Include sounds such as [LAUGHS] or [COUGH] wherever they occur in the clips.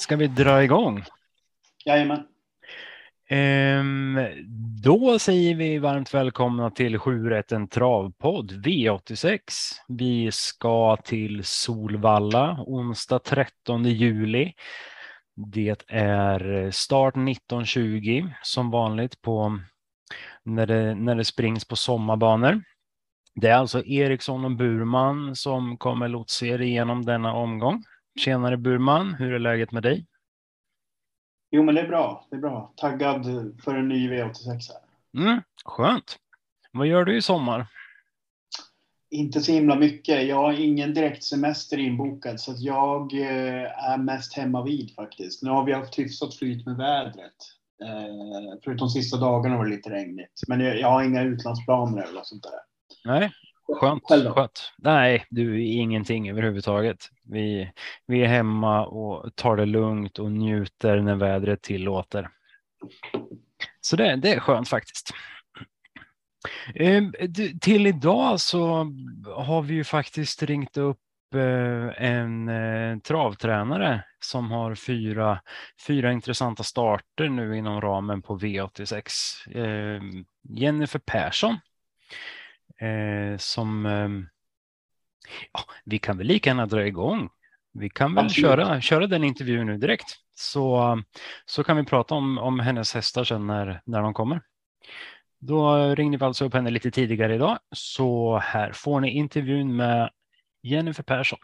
ska vi dra igång? Jajamän. Ehm, då säger vi varmt välkomna till 7 en travpodd V86. Vi ska till Solvalla onsdag 13 juli. Det är start 19.20 som vanligt på när det, när det springs på sommarbanor. Det är alltså Eriksson och Burman som kommer lotsa er igenom denna omgång. Tjenare Burman, hur är läget med dig? Jo, men det är bra. Det är bra. Taggad för en ny V86 här. Mm, skönt. Vad gör du i sommar? Inte så himla mycket. Jag har ingen direkt semester inbokad så att jag eh, är mest hemma vid faktiskt. Nu har vi haft hyfsat flyt med vädret. Eh, förutom sista dagarna var det lite regnigt. Men jag, jag har inga utlandsplaner eller sånt där. Nej, skönt. skönt. Nej, du är ingenting överhuvudtaget. Vi, vi är hemma och tar det lugnt och njuter när vädret tillåter. Så det, det är skönt faktiskt. Ehm, till idag så har vi ju faktiskt ringt upp eh, en eh, travtränare som har fyra, fyra intressanta starter nu inom ramen på V86. Ehm, Jennifer Persson som ehm, ja, vi kan väl lika gärna dra igång. Vi kan väl köra, köra den intervjun nu direkt så, så kan vi prata om, om hennes hästar sen när, när de kommer. Då ringde vi alltså upp henne lite tidigare idag så här får ni intervjun med Jennifer Persson.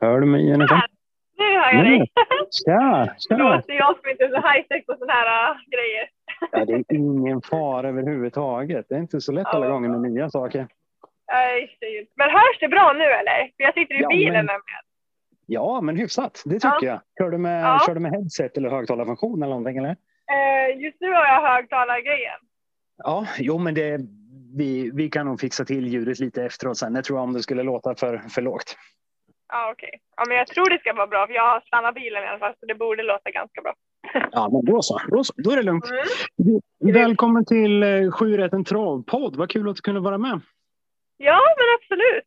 Hör du mig Jennifer? Ja, nu hör jag dig. Tja, tja. Förlåt, jag som inte är så high-tech på sådana här uh, grejer. Ja, det är ingen fara överhuvudtaget. Det är inte så lätt alla gånger med nya saker. Nej, men hörs det bra nu eller? Jag sitter i ja, bilen men... nämligen. Ja, men hyfsat. Det tycker ja. jag. Kör du, med, ja. kör du med headset eller högtalarfunktion eller någonting eller? Eh, just nu har jag högtalargrejen. Ja, jo men det, vi, vi kan nog fixa till ljudet lite efteråt sen. Det tror jag om det skulle låta för, för lågt. Ja, okej. Okay. Ja, men jag tror det ska vara bra för jag har stannat bilen i alla fall så det borde låta ganska bra. Ja, men då så. Då, så. då är det lugnt. Mm. Välkommen till eh, Sju rätt en travpodd. Vad kul att du kunde vara med. Ja, men absolut.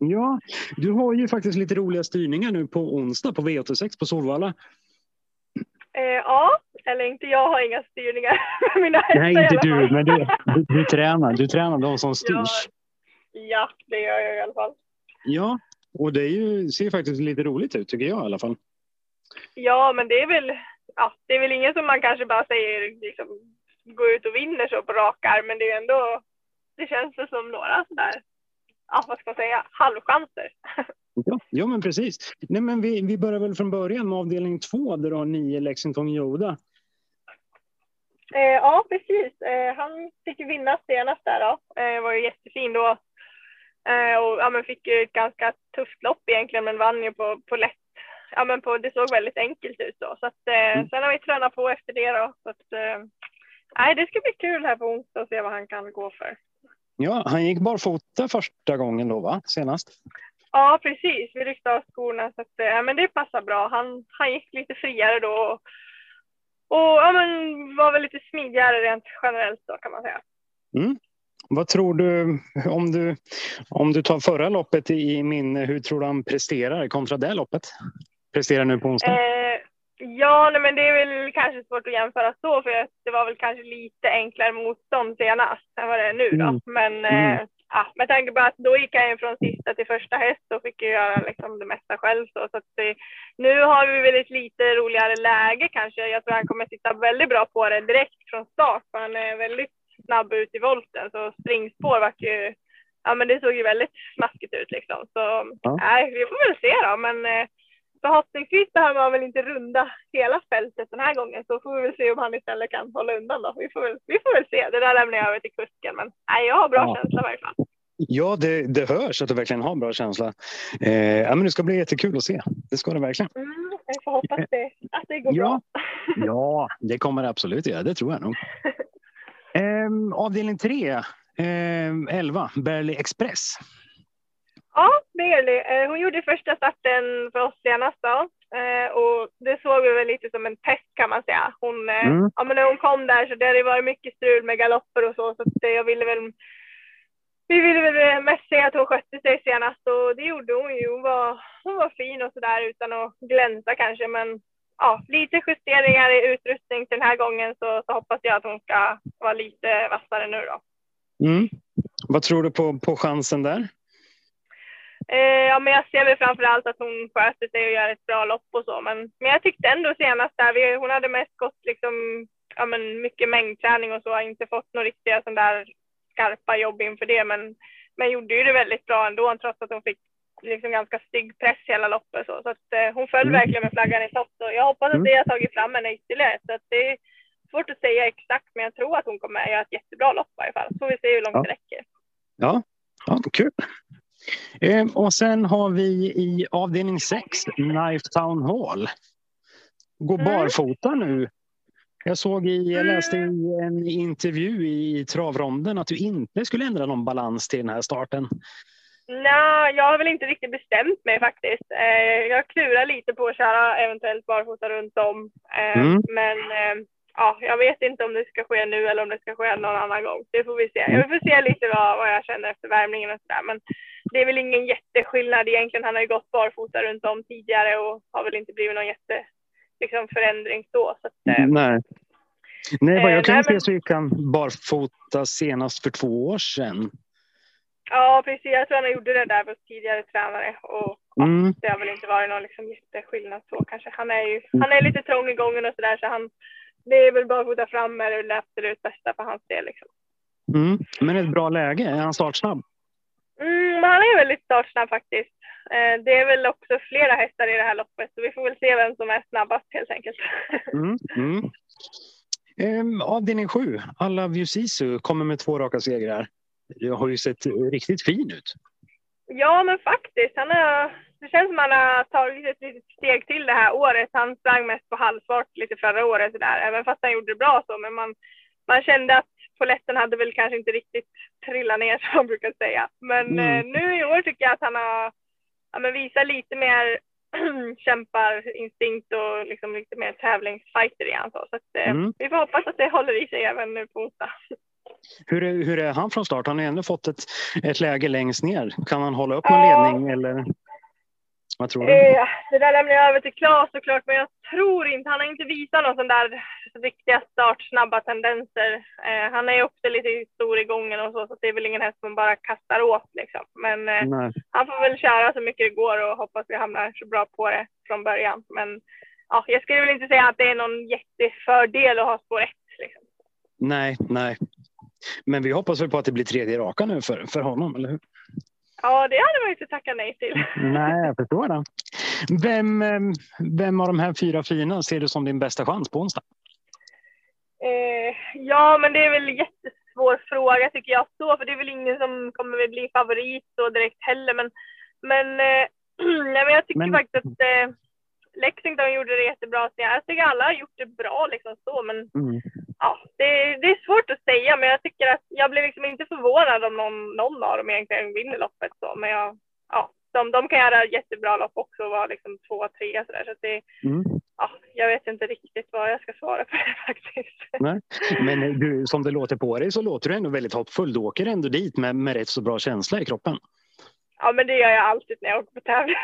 Ja, du har ju faktiskt lite roliga styrningar nu på onsdag på V86 på Solvalla. Eh, ja, eller inte jag har inga styrningar [LAUGHS] mina Nej, inte du, men du, du, du, tränar. Du tränar de som styrs. Ja, ja, det gör jag i alla fall. Ja, och det ju, ser faktiskt lite roligt ut tycker jag i alla fall. Ja, men det är väl, ja, det är väl ingen som man kanske bara säger liksom, gå ut och vinner så på rak arm, men det är ändå, det känns det som några sådär, ja vad ska man säga, halvchanser. [LAUGHS] Ja, ja men precis. Nej, men vi, vi börjar väl från början med avdelning två där du har nio Lexington Yoda. Eh, ja, precis. Eh, han fick vinna senast där då. Eh, var ju jättefin då. Eh, och ja, men fick ju ett ganska tufft lopp egentligen, men vann ju på, på lätt ja, men på, det såg väldigt enkelt ut då. Så att, eh, mm. Sen har vi tränat på efter det då. Så att, eh, nej, det ska bli kul här på onsdag att se vad han kan gå för. Ja, han gick barfota första gången då, va? Senast? Ja, precis. Vi ryckte av skorna så att, eh, men det passar bra. Han, han gick lite friare då och, och ja, men var väl lite smidigare rent generellt då kan man säga. Mm. Vad tror du om, du om du tar förra loppet i minne, hur tror du han presterar kontra det loppet? presterar nu på onsdag? Eh, ja, nej, men det är väl kanske svårt att jämföra så, för det var väl kanske lite enklare motstånd senast än vad det är nu då. Mm. Men mm. Eh, ja, med tanke på att då gick han ju från sista till första häst och fick göra liksom det mesta själv. Så, så det, nu har vi väl ett lite roligare läge kanske. Jag tror han kommer sitta väldigt bra på det direkt från start, för han är väldigt snabb ut i volten. Så springspår vart ju, ja men det såg ju väldigt smaskigt ut liksom. Så ja. nej, vi får väl se då. Men eh, förhoppningsvis behöver man väl inte runda hela fältet den här gången så får vi väl se om han istället kan hålla undan då. Vi får väl, vi får väl se. Det där lämnar jag över till kusken men nej, jag har bra ja. känsla i varje fall. Ja, det, det hörs att du verkligen har bra känsla. Eh, ja, men det ska bli jättekul att se. Det ska det verkligen. Mm, jag får hoppas det, att det går ja. bra. ja, [LAUGHS] det kommer det absolut göra. Det tror jag nog. Eh, avdelning 3, eh, 11, Berley Express. Ja, Berly. Eh, hon gjorde första starten för oss senast då. Eh, och det såg vi väl lite som en test kan man säga. Hon, eh, mm. ja, men när hon kom där så det hade varit mycket strul med galopper och så. Så jag ville väl, vi ville väl mest se att hon skötte sig senast och det gjorde hon ju. Hon var, hon var fin och sådär utan att glänsa kanske. Men ja, lite justeringar i utrustning till den här gången så, så hoppas jag att hon ska vara lite vassare nu då. Mm. Vad tror du på, på chansen där? Eh, ja, men jag ser väl framför allt att hon sköter sig och gör ett bra lopp och så. Men, men jag tyckte ändå senast där, vi, hon hade mest gått liksom, ja, men mycket mängdträning och så, har inte fått några riktiga sån där skarpa jobb inför det. Men, men gjorde ju det väldigt bra ändå, trots att hon fick liksom ganska stygg press hela loppet. Så, så att, eh, hon föll mm. verkligen med flaggan i topp. Jag hoppas att mm. det har tagit fram henne ytterligare. Så att det är svårt att säga exakt, men jag tror att hon kommer göra ett jättebra lopp i alla fall. Så får vi se hur långt ja. det räcker. Ja, ja kul. Eh, och sen har vi i avdelning 6, Knife Town Hall. Gå mm. barfota nu. Jag såg i, jag läste i en intervju i travronden att du inte skulle ändra någon balans till den här starten. Nej, jag har väl inte riktigt bestämt mig faktiskt. Eh, jag klurar lite på att köra eventuellt barfota runt om. Eh, mm. Men eh, ja, jag vet inte om det ska ske nu eller om det ska ske någon annan gång. Det får vi se. Jag får se lite vad, vad jag känner efter värmningen och sådär. Men det är väl ingen jätteskillnad egentligen. Han har ju gått barfota runt om tidigare och har väl inte blivit någon jätte liksom, förändring så. så att, eh, nej. Nej, vad jag kan se så gick han barfota senast för två år sedan. Ja, precis. Jag tror han gjorde det där hos tidigare tränare och mm. det har väl inte varit någon liksom jätteskillnad så kanske. Han är ju han är lite trång i gången och så där så han det är väl bara att fota fram är det absolut bästa för hans del. Liksom. Mm. Men ett bra läge, är han startsnabb? Mm, han är väldigt startsnabb faktiskt. Eh, det är väl också flera hästar i det här loppet så vi får väl se vem som är snabbast helt enkelt. Mm, mm. Eh, avdelning sju, Alla Sisu kommer med två raka segrar. Har ju sett riktigt fin ut. Ja, men faktiskt. Han har det känns som att han har tagit ett litet steg till det här året. Han sprang mest på halvfart lite förra året sådär, även fast han gjorde det bra så. Men man, man kände att poletten hade väl kanske inte riktigt trillat ner [LAUGHS] som man brukar säga. Men mm. eh, nu i år tycker jag att han har ja, men visat lite mer [CLEARS THROAT] kämparinstinkt och liksom lite mer tävlingsfighter igen. Så, så att, eh, mm. vi får hoppas att det håller i sig även nu på onsdag. [LAUGHS] Hur är, hur är han från start? Han har ändå fått ett, ett läge längst ner. Kan han hålla upp någon ja. ledning? Eller? Vad tror du? Eh, det där lämnar jag över till Claes såklart, men jag tror inte, han har inte visat några sådana där riktiga startsnabba tendenser. Eh, han är ju också lite stor i gången och så, så det är väl ingen häst som bara kastar åt liksom. Men eh, han får väl köra så mycket det går och hoppas vi hamnar så bra på det från början. Men ja, jag skulle väl inte säga att det är någon jättefördel att ha spår ett. Liksom. Nej, nej. Men vi hoppas väl på att det blir tredje raka nu för, för honom, eller hur? Ja, det hade man inte tackat nej till. [LAUGHS] Nej, jag förstår det. Vem, eh, vem av de här fyra fina ser du som din bästa chans på onsdag? Eh, ja, men det är väl jättesvår fråga tycker jag så, för det är väl ingen som kommer bli favorit så direkt heller. Men, men, eh, [CLEARS THROAT] nej, men jag tycker men... faktiskt att eh, Lexington gjorde det jättebra. Jag tycker alla har gjort det bra liksom så, men mm. Ja, det, det, är svårt att säga. Men jag tycker att jag blir liksom inte förvånad om någon, någon av dem egentligen vinner loppet så. Men jag, ja, de, de kan göra jättebra lopp också och vara liksom två, tre så där. Så det, mm. ja, jag vet inte riktigt vad jag ska svara på det [LAUGHS] faktiskt. Nej. Men du, som det låter på dig så låter du ändå väldigt hoppfull. Du åker ändå dit med, med rätt så bra känsla i kroppen. Ja, men det gör jag alltid när jag åker på tävling.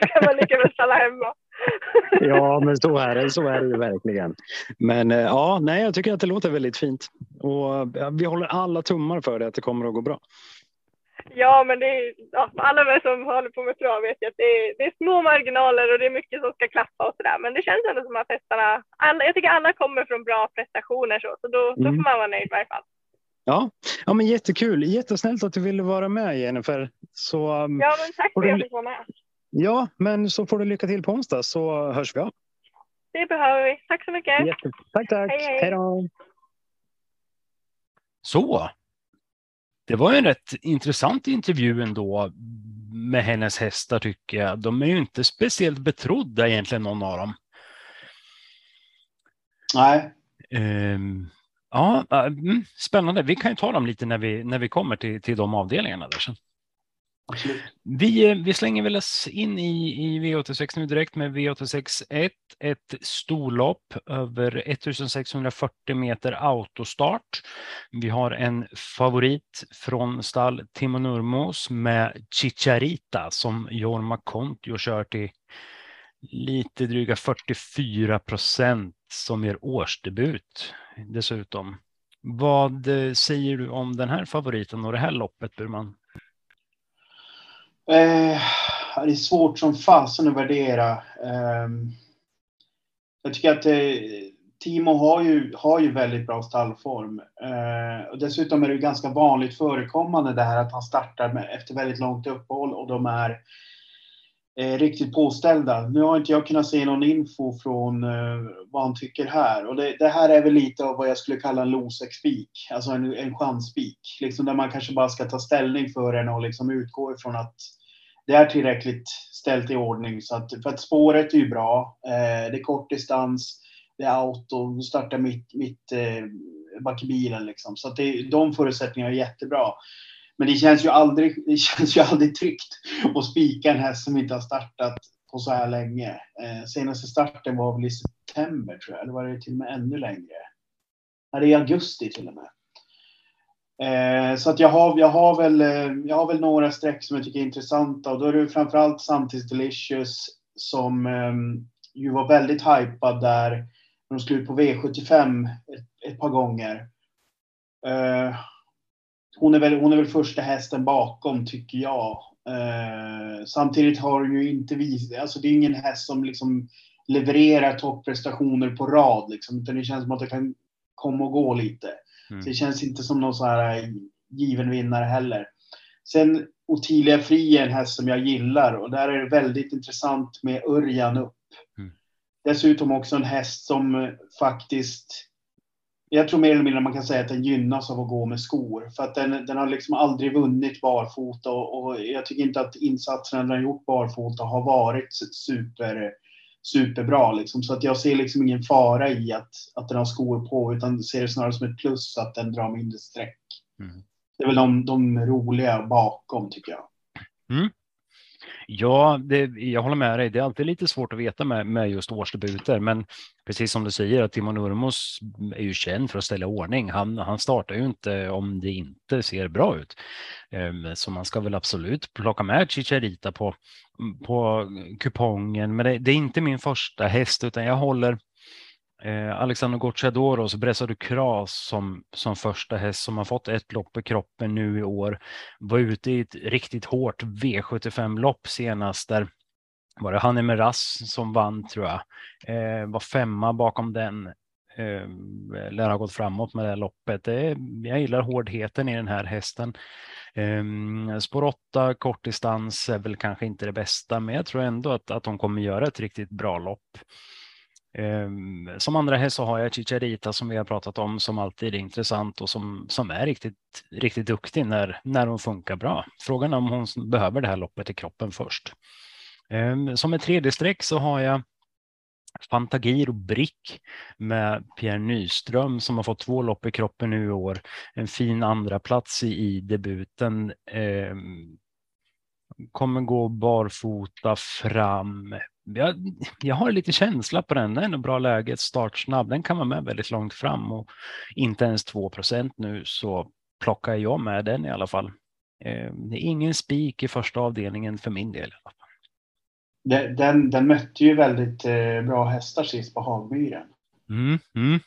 [LAUGHS] ska man lika väl stanna hemma. [LAUGHS] ja, men så är det. Så är det ju verkligen. Men eh, ja, nej, jag tycker att det låter väldigt fint och vi håller alla tummar för det att det kommer att gå bra. Ja, men det är, ja, alla som håller på med trav vet ju att det är, det är små marginaler och det är mycket som ska klaffa och sådär. Men det känns ändå som att hästarna, alla, jag tycker alla kommer från bra prestationer så, så då, mm. då får man vara nöjd i varje fall. Ja, ja men jättekul. Jättesnällt att du ville vara med Jennifer. Så, um, ja, men tack för att jag fick vara med. Ja, men så får du lycka till på onsdag så hörs vi av. Det behöver vi. Tack så mycket. Jätte, tack, tack. Hej, hej. hej då. Så. Det var en rätt intressant intervju ändå med hennes hästar tycker jag. De är ju inte speciellt betrodda egentligen någon av dem. Nej. Um, Ja, mm, spännande. Vi kan ju ta dem lite när vi, när vi kommer till, till de avdelningarna där sen. Vi, vi slänger väl oss in i, i V86 nu direkt med V86 1, ett storlopp över 1640 meter autostart. Vi har en favorit från stall Timo Nurmos med Chicharita som Jorma Kontio kör till lite dryga 44 procent som gör årsdebut dessutom. Vad eh, säger du om den här favoriten och det här loppet Burman? Eh, det är svårt som fasen att värdera. Eh, jag tycker att eh, Timo har ju, har ju väldigt bra stallform. Eh, och dessutom är det ganska vanligt förekommande det här att han startar med, efter väldigt långt uppehåll och de är eh, riktigt påställda. Nu har inte jag kunnat se någon info från eh, vad han tycker här. Och det, det, här är väl lite av vad jag skulle kalla en losek-spik, alltså en, en chansspik. Liksom där man kanske bara ska ta ställning för den och liksom utgå ifrån att det är tillräckligt ställt i ordning. Så att, för att spåret är ju bra. Eh, det är kort distans, det är auto, du startar mitt, mitt eh, bak i bilen liksom. Så att det, de förutsättningarna är jättebra. Men det känns ju aldrig, [LAUGHS] det känns ju aldrig tryggt att spika en häst som inte har startat på så här länge. Eh, senaste starten var väl i september tror jag, eller var det till och med ännu längre? Nej, det är i augusti till och med. Eh, så att jag har, jag, har väl, eh, jag har väl några streck som jag tycker är intressanta och då är det framförallt Samtids Delicious som eh, ju var väldigt hypad där när de skulle ut på V75 ett, ett par gånger. Eh, hon, är väl, hon är väl första hästen bakom tycker jag. Eh, samtidigt har hon ju inte visat, alltså det är ingen häst som liksom levererar topprestationer på rad liksom, utan det känns som att det kan komma och gå lite. Mm. Så det känns inte som någon så här given vinnare heller. Sen Ottilia Fri är en häst som jag gillar och där är det väldigt intressant med Örjan upp. Mm. Dessutom också en häst som faktiskt jag tror mer eller mindre man kan säga att den gynnas av att gå med skor. För att den, den har liksom aldrig vunnit barfota och, och jag tycker inte att insatserna den har gjort barfota har varit super, superbra. Liksom. Så att jag ser liksom ingen fara i att, att den har skor på utan ser det snarare som ett plus att den drar mindre streck. Mm. Det är väl de, de roliga bakom tycker jag. Mm. Ja, det, jag håller med dig. Det är alltid lite svårt att veta med, med just årsdebuter, men precis som du säger att Timo Nurmos är ju känd för att ställa ordning. Han, han startar ju inte om det inte ser bra ut. Ehm, så man ska väl absolut plocka med Chicharita på, på kupongen, men det, det är inte min första häst, utan jag håller Eh, Alexander Gocciadoros Bressa Kras som, som första häst som har fått ett lopp i kroppen nu i år. Var ute i ett riktigt hårt V75-lopp senast där var det Hanne Meras som vann tror jag. Eh, var femma bakom den. Eh, lär ha gått framåt med det här loppet. Det, jag gillar hårdheten i den här hästen. Eh, spår 8 kortdistans är väl kanske inte det bästa, men jag tror ändå att, att de kommer göra ett riktigt bra lopp. Ehm, som andra häst så har jag Chicharita som vi har pratat om som alltid är intressant och som, som är riktigt, riktigt duktig när, när hon funkar bra. Frågan är om hon behöver det här loppet i kroppen först. Ehm, som ett tredje streck så har jag Fantagiro Brick med Pierre Nyström som har fått två lopp i kroppen nu i år. En fin andra plats i, i debuten. Eh, kommer gå barfota fram jag, jag har lite känsla på den. Den är bra läge, startsnabb. Den kan vara med väldigt långt fram och inte ens 2% nu så plockar jag med den i alla fall. Eh, det är ingen spik i första avdelningen för min del. Den, den mötte ju väldigt eh, bra hästar sist på Hagmyren. Mm, mm.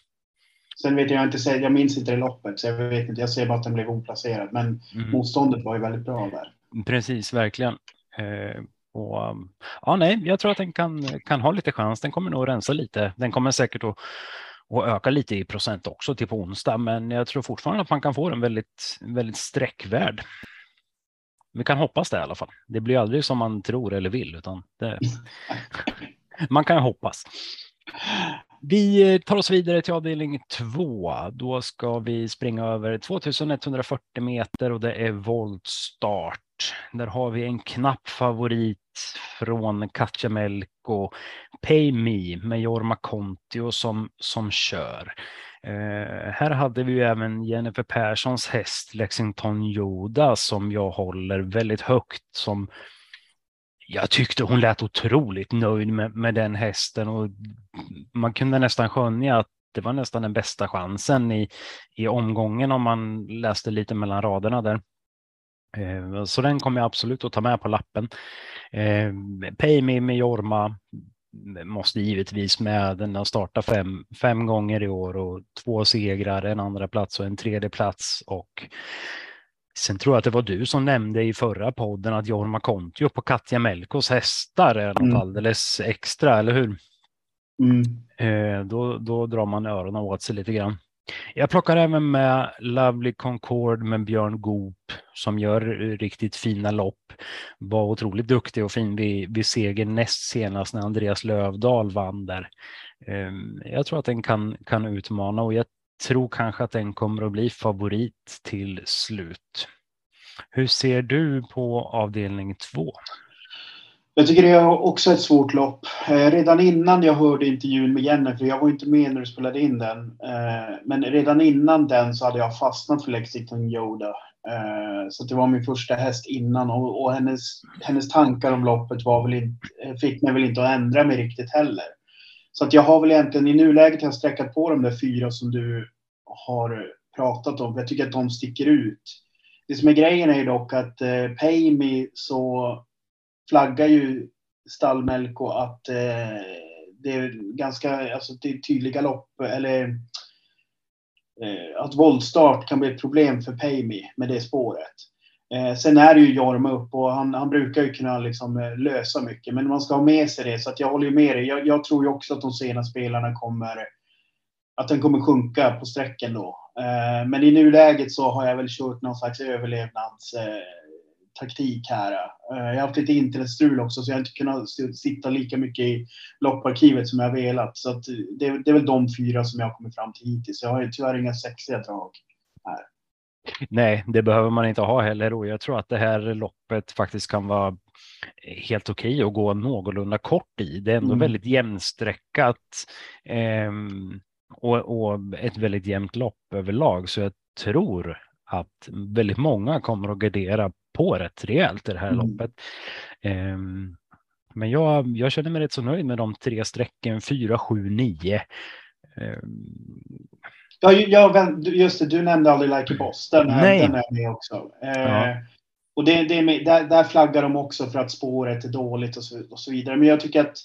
Sen vet jag inte, jag minns inte det loppet, så jag vet inte. Jag ser bara att den blev oplacerad, men mm. motståndet var ju väldigt bra där. Precis, verkligen. Eh, och, ja, nej, jag tror att den kan, kan ha lite chans. Den kommer nog rensa lite. Den kommer säkert att, att öka lite i procent också till på onsdag, men jag tror fortfarande att man kan få den väldigt, väldigt sträckvärd. Vi kan hoppas det i alla fall. Det blir aldrig som man tror eller vill, utan det, [LAUGHS] man kan hoppas. Vi tar oss vidare till avdelning två. Då ska vi springa över 2140 meter och det är voltstart. Där har vi en knapp favorit från Katja Melko, Pay Me med Jorma Kontio som, som kör. Eh, här hade vi ju även Jennifer Perssons häst Lexington Yoda som jag håller väldigt högt som jag tyckte hon lät otroligt nöjd med, med den hästen och man kunde nästan skönja att det var nästan den bästa chansen i, i omgången om man läste lite mellan raderna där. Eh, så den kommer jag absolut att ta med på lappen. Eh, Pay Me med Jorma måste givetvis med. Den har startat fem, fem gånger i år och två segrar, en andra plats och en tredje plats. Och sen tror jag att det var du som nämnde i förra podden att Jorma Kontio på Katja Melkos hästar är något mm. alldeles extra, eller hur? Mm. Eh, då, då drar man öronen åt sig lite grann. Jag plockar även med Lovely Concord med Björn Goop som gör riktigt fina lopp. Var otroligt duktig och fin vid, vid seger näst senast när Andreas Lövdahl vann där. Ehm, jag tror att den kan, kan utmana och jag tror kanske att den kommer att bli favorit till slut. Hur ser du på avdelning två? Jag tycker det är också ett svårt lopp. Eh, redan innan jag hörde intervjun med Jennifer, jag var inte med när du spelade in den, eh, men redan innan den så hade jag fastnat för Lexington Yoda. Eh, så det var min första häst innan och, och hennes, hennes tankar om loppet var väl inte, eh, fick mig väl inte att ändra mig riktigt heller. Så att jag har väl egentligen i nuläget har jag sträckat på de där fyra som du har pratat om. Jag tycker att de sticker ut. Det som är grejen är ju dock att eh, Pay Me så flaggar ju Stallmelko att eh, det är ganska alltså, det är tydliga lopp eller eh, att våldstart kan bli ett problem för Payme med det spåret. Eh, sen är det ju Jorma upp och han, han brukar ju kunna liksom, eh, lösa mycket, men man ska ha med sig det. Så att jag håller ju med dig. Jag, jag tror ju också att de sena spelarna kommer att den kommer sjunka på sträckan då. Eh, men i nuläget så har jag väl kört någon slags överlevnadstaktik eh, här. Eh, jag har haft lite internetstrul också så jag har inte kunnat sitta lika mycket i lopparkivet som jag velat. Så det, det, är väl de fyra som jag har kommit fram till hittills. Jag har tyvärr inga sexiga drag här. Nej, det behöver man inte ha heller och jag tror att det här loppet faktiskt kan vara helt okej okay att gå någorlunda kort i. Det är ändå mm. väldigt jämnsträckat eh, och, och, ett väldigt jämnt lopp överlag så jag tror att väldigt många kommer att gardera på rätt rejält i det här mm. loppet. Um, men jag, jag känner mig rätt så nöjd med de tre strecken 4, 7, 9. Ja, jag, just det, du nämnde aldrig Like a Boss. Den, här, den är med också. Uh, ja. Och det, det är med, där, där, flaggar de också för att spåret är dåligt och så, och så vidare. Men jag tycker att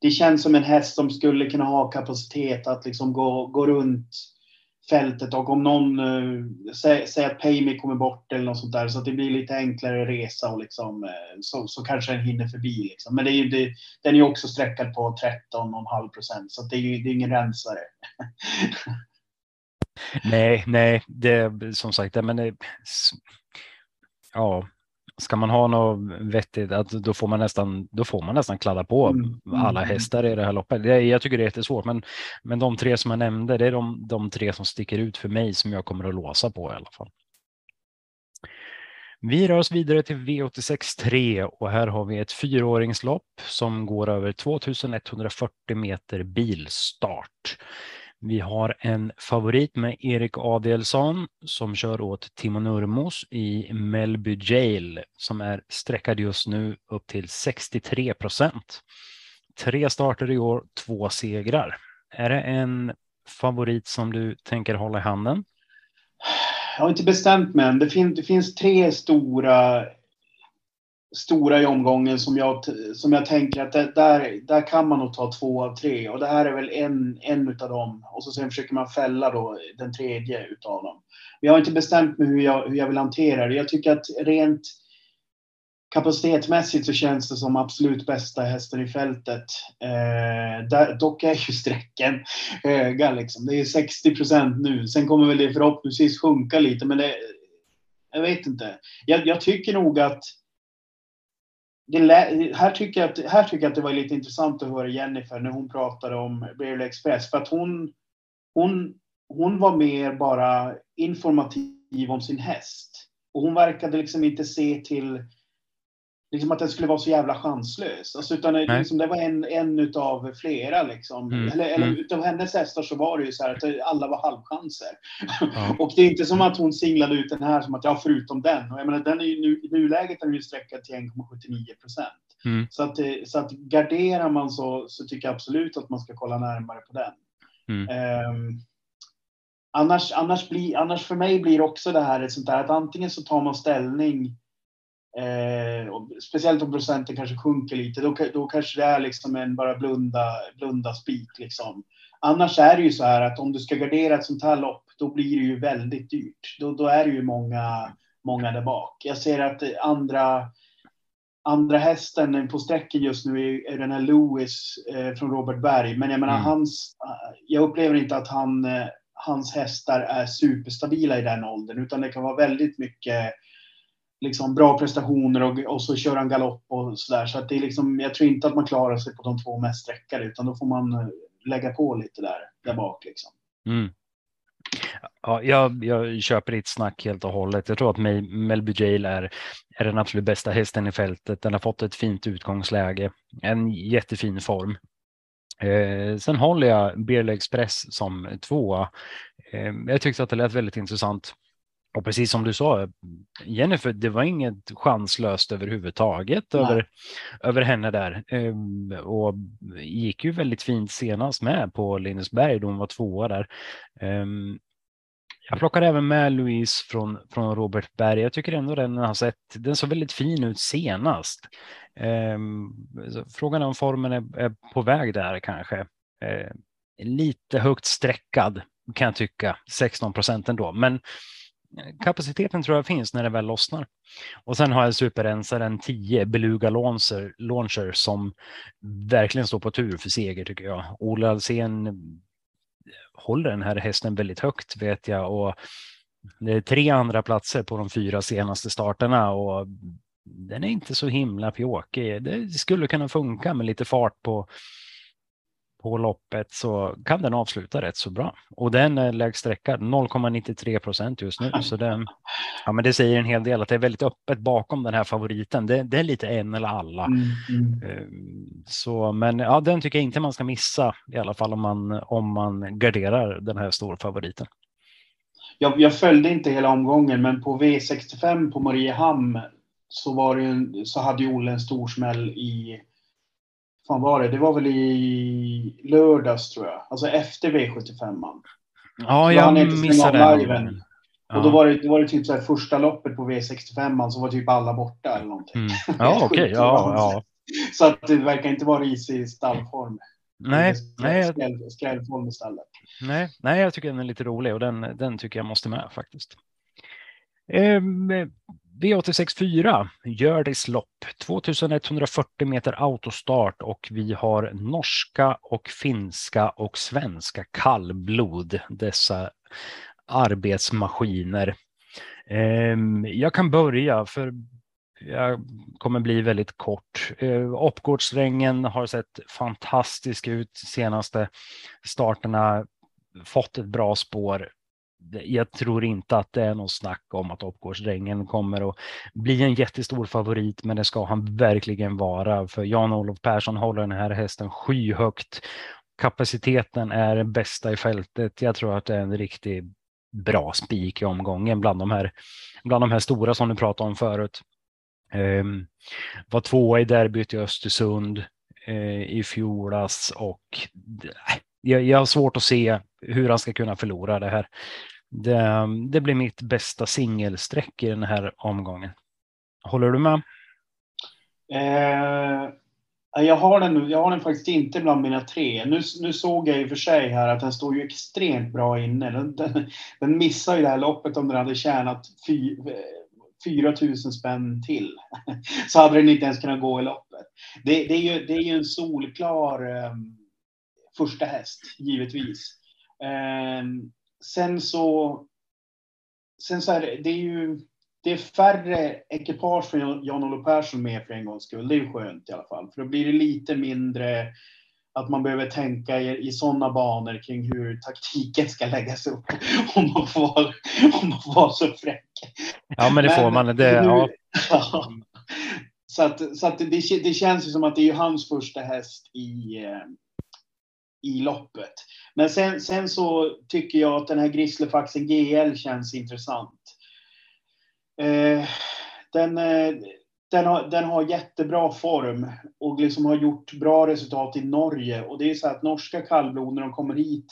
det känns som en häst som skulle kunna ha kapacitet att liksom gå, gå runt fältet och om någon eh, uh, säger att PayMe kommer bort eller något sånt där så att det blir lite enklare resa och liksom, eh, så, så kanske den hinner förbi. Liksom. Men det är ju, det, den är ju också sträckad på 13,5 procent så det är ju det är ingen rensare. [LAUGHS] nej, nej, det som sagt, men eh, det, ja, ska man ha något vettigt, att då får man nästan, då får man nästan kladda på mm. mm alla hästar i det här loppet. Det, jag tycker det är jättesvårt, men, men de tre som jag nämnde, det är de, de tre som sticker ut för mig som jag kommer att låsa på i alla fall. Vi rör oss vidare till V86 3 och här har vi ett fyraåringslopp som går över 2140 meter bilstart. Vi har en favorit med Erik Adelsson som kör åt Timo Nurmos i Melby Jail som är sträckad just nu upp till 63 procent. Tre starter i år, två segrar. Är det en favorit som du tänker hålla i handen? Jag har inte bestämt mig än. Det, fin det finns tre stora stora i omgången som jag, som jag tänker att det, där, där kan man nog ta två av tre. Och det här är väl en, en utav dem. Och så sen försöker man fälla då den tredje utav dem. Men jag har inte bestämt mig hur jag, hur jag vill hantera det. Jag tycker att rent kapacitetsmässigt så känns det som absolut bästa hästen i fältet. Eh, där, dock är ju sträcken höga liksom. Det är 60 procent nu. Sen kommer väl det förhoppningsvis sjunka lite, men det, jag vet inte. Jag, jag tycker nog att det, här, tycker jag att, här tycker jag att det var lite intressant att höra Jennifer när hon pratade om Beverly Express. För att hon, hon, hon var mer bara informativ om sin häst. Och hon verkade liksom inte se till liksom att den skulle vara så jävla chanslös. Alltså, utan det, liksom, det var en, en utav flera. Liksom. Mm. Eller, eller mm. utav hennes hästar så var det ju så här att alla var halvchanser. Ja. [LAUGHS] och det är inte som att hon singlade ut den här som att ja, förutom den. Och jag menar, den är ju nu, i nuläget är den ju sträckad till 1,79 procent. Mm. Så, att, så att garderar man så, så tycker jag absolut att man ska kolla närmare på den. Mm. Um, annars, annars, blir, annars för mig blir också det här ett sånt där att antingen så tar man ställning Eh, speciellt om procenten kanske sjunker lite, då, då kanske det är liksom en bara blunda, blunda spik. Liksom. Annars är det ju så här att om du ska gardera ett sånt här lopp, då blir det ju väldigt dyrt. Då, då är det ju många, många där bak. Jag ser att andra, andra hästen på sträcken just nu är, den här Lewis eh, från Robert Berg. Men jag menar, mm. hans, jag upplever inte att han, eh, hans hästar är superstabila i den åldern, utan det kan vara väldigt mycket liksom bra prestationer och, och så kör han galopp och sådär. Så att det är liksom, jag tror inte att man klarar sig på de två mest sträckade utan då får man eh, lägga på lite där, där bak. Liksom. Mm. Ja, jag, jag köper ditt snack helt och hållet. Jag tror att Melby Jail är, är den absolut bästa hästen i fältet. Den har fått ett fint utgångsläge, en jättefin form. Eh, sen håller jag Beerle Express som tvåa. Eh, jag tyckte att det lät väldigt intressant. Och precis som du sa, Jennifer, det var inget chanslöst överhuvudtaget över, över henne där. Ehm, och gick ju väldigt fint senast med på Lindesberg då hon var tvåa där. Ehm, jag plockar även med Louise från, från Robert Berg. Jag tycker ändå den har sett, den såg väldigt fin ut senast. Ehm, frågan är om formen är, är, på väg där kanske. lite högt sträckad kan jag tycka, 16 procent ändå. Men kapaciteten tror jag finns när det väl lossnar. Och sen har jag superrensaren 10 Beluga Launcher, Launcher som verkligen står på tur för seger tycker jag. Ola Alsen håller den här hästen väldigt högt vet jag och det är tre andra platser på de fyra senaste starterna och den är inte så himla pjåkig. Det skulle kunna funka med lite fart på på loppet så kan den avsluta rätt så bra. Och den är lägst sträckad 0,93 procent just nu. Så det, [LAUGHS] ja, men det säger en hel del att det är väldigt öppet bakom den här favoriten. Det, det är lite en eller alla. Mm, mm. Ehm, så, men ja, den tycker jag inte man ska missa i alla fall om man, om man garderar den här stora favoriten. Jag, jag följde inte hela omgången, men på V65 på Mariehamn så, var det, så hade ju Olle en stor smäll i fan var det? Det var väl i lördags tror jag. Alltså efter V75. Man. Ja, jag missade den. Ja. Och då var det, då var det typ så här första loppet på V65 så var typ alla borta eller någonting. Mm. [LAUGHS] Ja, okej. Okay. Ja, ja. Så att det verkar inte vara risig stallform. Nej, nej. Skrällform i stallet. Nej, nej, jag tycker den är lite rolig och den, den tycker jag måste med faktiskt. Eh, V86 4, Hjördis lopp, 2140 meter autostart och vi har norska och finska och svenska kallblod, dessa arbetsmaskiner. Ehm, jag kan börja för jag kommer bli väldigt kort. Eh, Oppgårdssträngen har sett fantastisk ut senaste starterna, fått ett bra spår jag tror inte att det är någon snack om att Oppgårdsdrängen kommer att bli en jättestor favorit, men det ska han verkligen vara. För Jan-Olof Persson håller den här hästen skyhögt. Kapaciteten är den bästa i fältet. Jag tror att det är en riktig bra spik i omgången bland de här, bland de här stora som du pratade om förut. Um, var tvåa i derbyt i Östersund uh, i fjolas och jag, jag har svårt att se hur han ska kunna förlora det här. Det, det blir mitt bästa singelsträck i den här omgången. Håller du med? Eh, jag, har den, jag har den faktiskt inte bland mina tre. Nu, nu såg jag i och för sig här att den står ju extremt bra inne. Den, den, den missar ju det här loppet om den hade tjänat fy, 4 000 spänn till. [LAUGHS] Så hade den inte ens kunnat gå i loppet. Det, det är, ju, det är ju en solklar um, första häst, givetvis. Um, sen så, sen så är det, det är ju det är färre ekipage från Jan-Olof Persson med för en gångs skull. Det är ju skönt i alla fall. För då blir det lite mindre att man behöver tänka i, i sådana banor kring hur taktiken ska läggas upp. [LAUGHS] Om man får, om man får vara så fräck. Ja, men det får man. Det, nu, ja. [LAUGHS] så att, så att det, det känns ju som att det är hans första häst i, eh, i loppet. Men sen, sen så tycker jag att den här Grisslefaxen GL känns intressant. Eh, den, eh, den, har, den har jättebra form och liksom har gjort bra resultat i Norge. Och det är så att norska kallblod när de kommer hit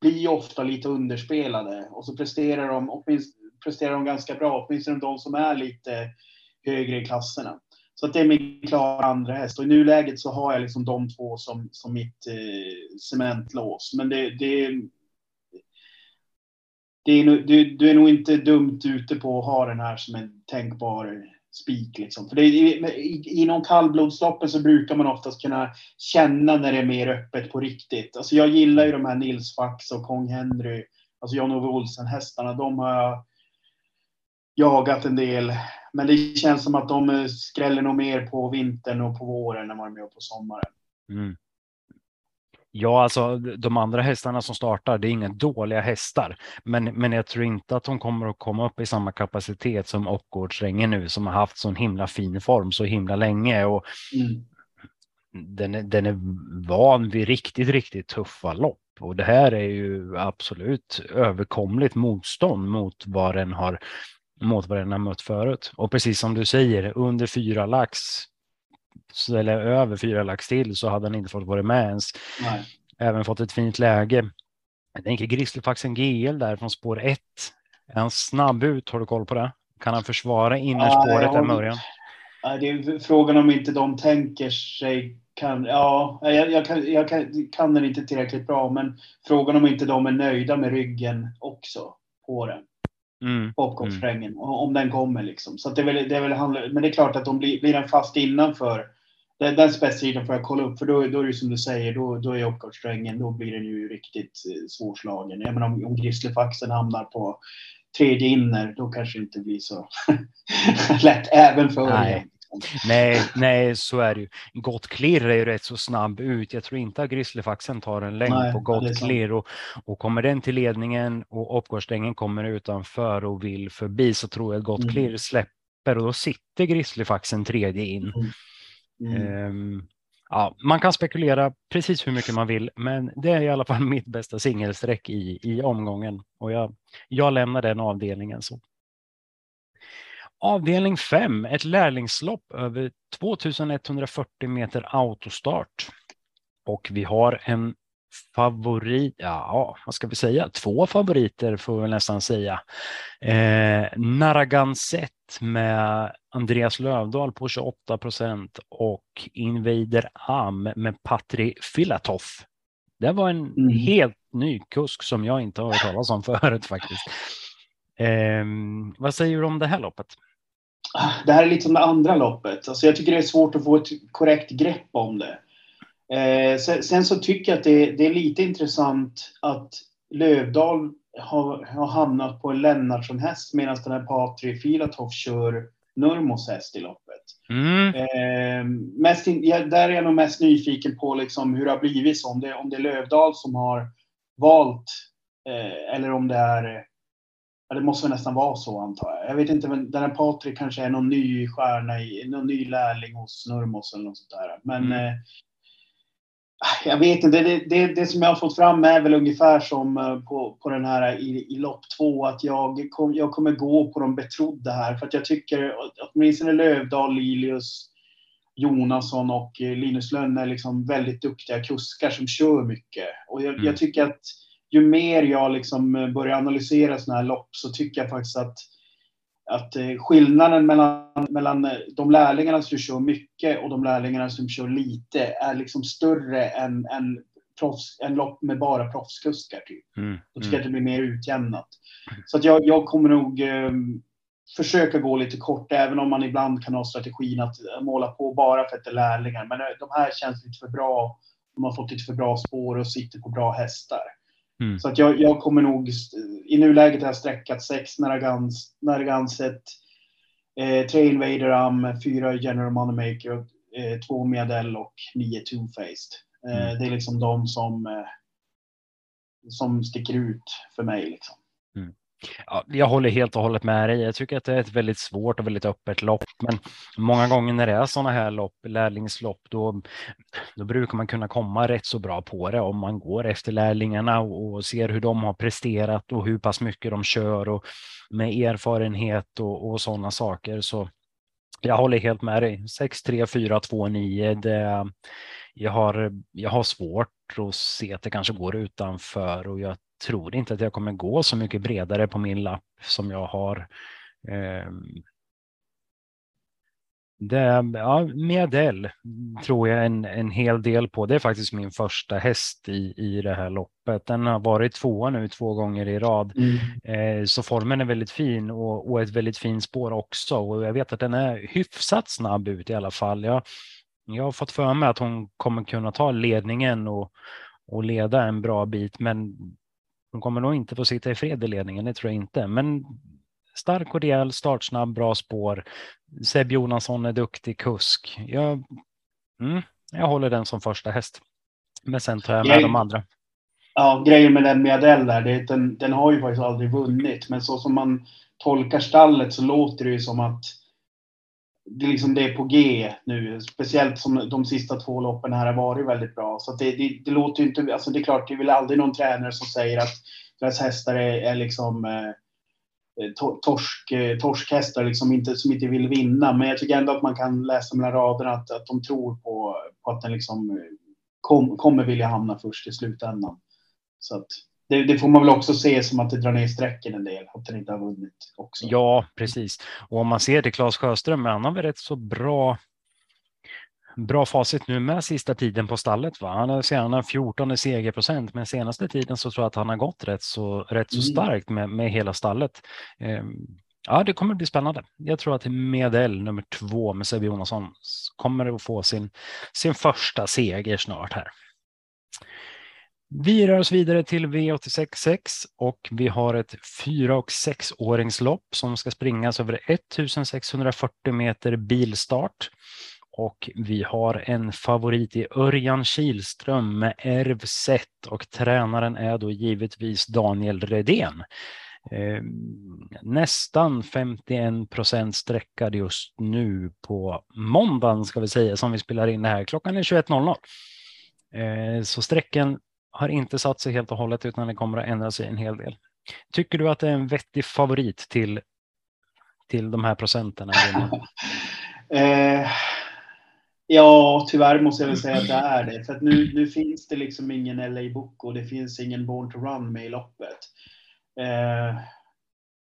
blir ofta lite underspelade och så presterar de, presterar de ganska bra, åtminstone de som är lite högre i klasserna. Så att det är min klara andra häst. Och i nuläget så har jag liksom de två som, som mitt eh, cementlås. Men det, det, det är, du, du är nog inte dumt ute på att ha den här som en tänkbar spik. Liksom. För det, i, inom kallblodsloppen så brukar man oftast kunna känna när det är mer öppet på riktigt. Alltså jag gillar ju de här Nils Fax och Kong Henry, alltså Jan-Ove Olsen-hästarna. De har jag jagat en del. Men det känns som att de skräller nog mer på vintern och på våren än vad de gör på sommaren. Mm. Ja, alltså de andra hästarna som startar, det är inga dåliga hästar, men, men jag tror inte att de kommer att komma upp i samma kapacitet som Oppgårdsrängen nu som har haft sån himla fin form så himla länge och mm. den, är, den är van vid riktigt, riktigt tuffa lopp och det här är ju absolut överkomligt motstånd mot vad den har mot vad den har mött förut. Och precis som du säger, under fyra lax eller över fyra lax till så hade han inte fått vara med ens. Nej. Även fått ett fint läge. Jag tänker Grizzlyfaxen GL där från spår 1. Är han snabb ut? Har du koll på det? Kan han försvara innerspåret ja, där Mörjan? Det är frågan om inte de tänker sig kan, ja, jag, jag, kan, jag kan, kan den inte tillräckligt bra, men frågan om inte de är nöjda med ryggen också på den. Mm. Popcornsträngen, mm. om den kommer liksom. Så det är väl, det är väl handla, men det är klart att de blir, blir den fast innanför den, den spetssidan får jag kolla upp för då, då är det som du säger, då, då är uppgångssträngen, då blir den ju riktigt eh, svårslagen. Jag menar om, om Grizzlyfaxen hamnar på tredje inner, då kanske det inte blir så [LAUGHS] lätt även för Nej. Nej, nej, så är det ju. Gott klirr är ju rätt så snabb ut. Jag tror inte att Grizzlyfaxen tar en längd nej, på gott klirr och, och kommer den till ledningen och uppgångsstängen kommer utanför och vill förbi så tror jag att gott mm. släpper och då sitter Grizzlyfaxen tredje in. Mm. Um, ja, man kan spekulera precis hur mycket man vill, men det är i alla fall [LAUGHS] mitt bästa singelsträck i, i omgången och jag, jag lämnar den avdelningen så. Avdelning 5, ett lärlingslopp över 2140 meter autostart. Och vi har en favorit, ja, vad ska vi säga, två favoriter får vi nästan säga. Eh, Narragansett med Andreas Lövdahl på 28 procent och Invader Am med Patri Filatov. Det var en mm. helt ny kusk som jag inte har hört talas om förut faktiskt. Eh, vad säger du om det här loppet? Det här är lite som det andra loppet. Alltså jag tycker det är svårt att få ett korrekt grepp om det. Eh, sen, sen, så tycker jag att det, det, är lite intressant att Lövdal har, har hamnat på en Lennartsson-häst medan den här Patrik Filatov kör Nurmos häst i loppet. Mm. Eh, mest in, ja, där är jag nog mest nyfiken på liksom hur det har blivit så. Om det, om det är Lövdal som har valt eh, eller om det är Ja, det måste nästan vara så antar jag. Jag vet inte, men den här Patrik kanske är någon ny stjärna, i, någon ny lärling hos Nurmos eller något sånt där. Men mm. eh, jag vet inte, det, det, det, som jag har fått fram är väl ungefär som eh, på, på den här i, i lopp två, att jag, kom, jag kommer gå på de betrodda här. För att jag tycker åtminstone Lövdal, Lilius, Jonasson och eh, Linus Lönn är liksom väldigt duktiga kuskar som kör mycket. Och jag, mm. jag tycker att ju mer jag liksom eh, börjar analysera sådana här lopp så tycker jag faktiskt att att eh, skillnaden mellan, mellan eh, de lärlingarna som kör mycket och de lärlingarna som kör lite är liksom större än, än, proffs, än lopp med bara proffskuskar. Typ. Mm. Då tycker jag att det blir mer utjämnat. Så att jag, jag kommer nog eh, försöka gå lite kort, även om man ibland kan ha strategin att måla på bara för att det är lärlingar. Men de här känns lite för bra. De har fått lite för bra spår och sitter på bra hästar. Mm. Så att jag, jag kommer nog, i nuläget har jag sträckat sex Narragans, Narraganset, eh, tre Invader Am, fyra General Moneymaker, eh, två Medel och nio Two-Faced. Eh, mm. Det är liksom de som, eh, som sticker ut för mig. Liksom. Mm. Ja, jag håller helt och hållet med dig. Jag tycker att det är ett väldigt svårt och väldigt öppet lopp, men många gånger när det är sådana här lopp, lärlingslopp, då, då brukar man kunna komma rätt så bra på det om man går efter lärlingarna och, och ser hur de har presterat och hur pass mycket de kör och med erfarenhet och, och sådana saker. Så jag håller helt med dig. 6, 3, 4, 2, 9. Det, jag, har, jag har svårt att se att det kanske går utanför och jag tror inte att jag kommer gå så mycket bredare på min lapp som jag har. Eh, det, ja, Medel tror jag en, en hel del på. Det är faktiskt min första häst i, i det här loppet. Den har varit tvåa nu två gånger i rad. Mm. Eh, så formen är väldigt fin och, och ett väldigt fint spår också. Och jag vet att den är hyfsat snabb ut i alla fall. Jag, jag har fått för mig att hon kommer kunna ta ledningen och, och leda en bra bit, men hon kommer nog inte få sitta i fred i ledningen, det tror jag inte. Men stark och rejäl, startsnabb, bra spår. Seb Jonasson är duktig kusk. Jag, mm, jag håller den som första häst. Men sen tar jag med jag, de andra. Ja, grejen med den Miadell där, det, den, den har ju faktiskt aldrig vunnit. Men så som man tolkar stallet så låter det ju som att det, liksom, det är på G nu. Speciellt som de sista två loppen här har varit väldigt bra. Så det, det, det, låter ju inte... Alltså det är klart, det är väl aldrig någon tränare som säger att deras hästar är, är liksom eh, torsk, eh, torskhästar liksom inte, som inte vill vinna. Men jag tycker ändå att man kan läsa mellan raderna att, att de tror på, på att den liksom eh, kom, kommer vilja hamna först i slutändan. Så att, det, det, får man väl också se som att det drar ner sträcken en del, att den inte har vunnit också. Ja, precis. Och om man ser till Claes Sjöström, han har väl rätt så bra bra facit nu med sista tiden på stallet. Va? Han har han har 14 segerprocent, men senaste tiden så tror jag att han har gått rätt så, rätt så mm. starkt med, med hela stallet. Ehm, ja, det kommer bli spännande. Jag tror att Medell nummer två med Sebbe Jonasson kommer att få sin, sin första seger snart här. Vi rör oss vidare till V866 och vi har ett 4 och 6-åringslopp som ska springas över 1640 meter bilstart. Och vi har en favorit i Örjan Kilström med Ervset och tränaren är då givetvis Daniel Redén. Eh, nästan 51 procent sträckad just nu på måndagen ska vi säga som vi spelar in det här. Klockan är 21.00. Eh, så sträckan har inte satt sig helt och hållet utan det kommer att ändra sig en hel del. Tycker du att det är en vettig favorit till, till de här procenten? [LAUGHS] eh, ja, tyvärr måste jag väl säga att det är det. För att nu, nu finns det liksom ingen LA Book och det finns ingen Born to Run med i loppet. Eh,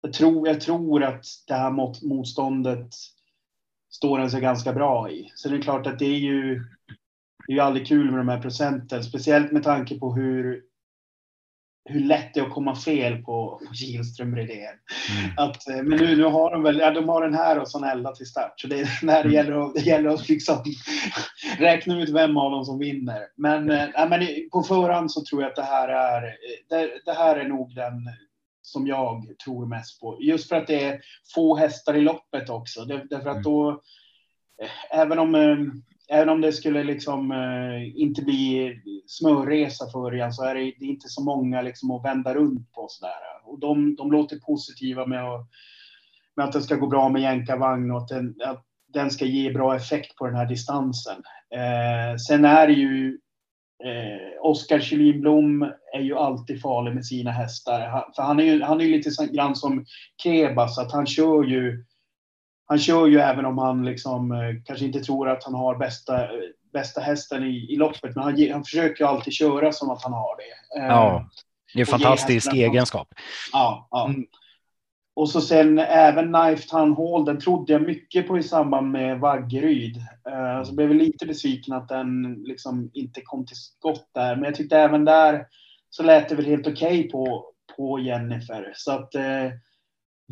jag, tror, jag tror att det här mot, motståndet står den sig ganska bra i. Så det är klart att det är ju det är ju aldrig kul med de här procenten, speciellt med tanke på hur, hur lätt det är att komma fel på Kihlström Redén. Mm. Att, eh, men nu, nu har de väl, ja, de har den här och Sonella till start. Så det, när det, mm. gäller att, det gäller att liksom räkna ut vem av dem som vinner. Men, äh, men på förhand så tror jag att det här är, det, det här är nog den som jag tror mest på. Just för att det är få hästar i loppet också. Därför att mm. då, även om även om det skulle liksom eh, inte bli smörresa för Örjan så är det, det är inte så många liksom att vända runt på sådär. Och de, de låter positiva med, att, med att det ska gå bra med jänkarvagn och att den, att den ska ge bra effekt på den här distansen. Eh, sen är det ju eh, Oskar Kyllinblom är ju alltid farlig med sina hästar. För han är ju, han är ju lite grann som Kebas, att han kör ju han kör ju även om han liksom, eh, kanske inte tror att han har bästa, bästa hästen i, i loppet. Men han, han försöker alltid köra som att han har det. Eh, ja, det är en fantastisk egenskap. Ja, ja. Mm. Och så sen även Knife Town Hall, den trodde jag mycket på i samband med Vaggeryd. Uh, så blev jag lite besviken att den liksom inte kom till skott där. Men jag tyckte även där så lät det väl helt okej okay på, på Jennifer. Så att uh,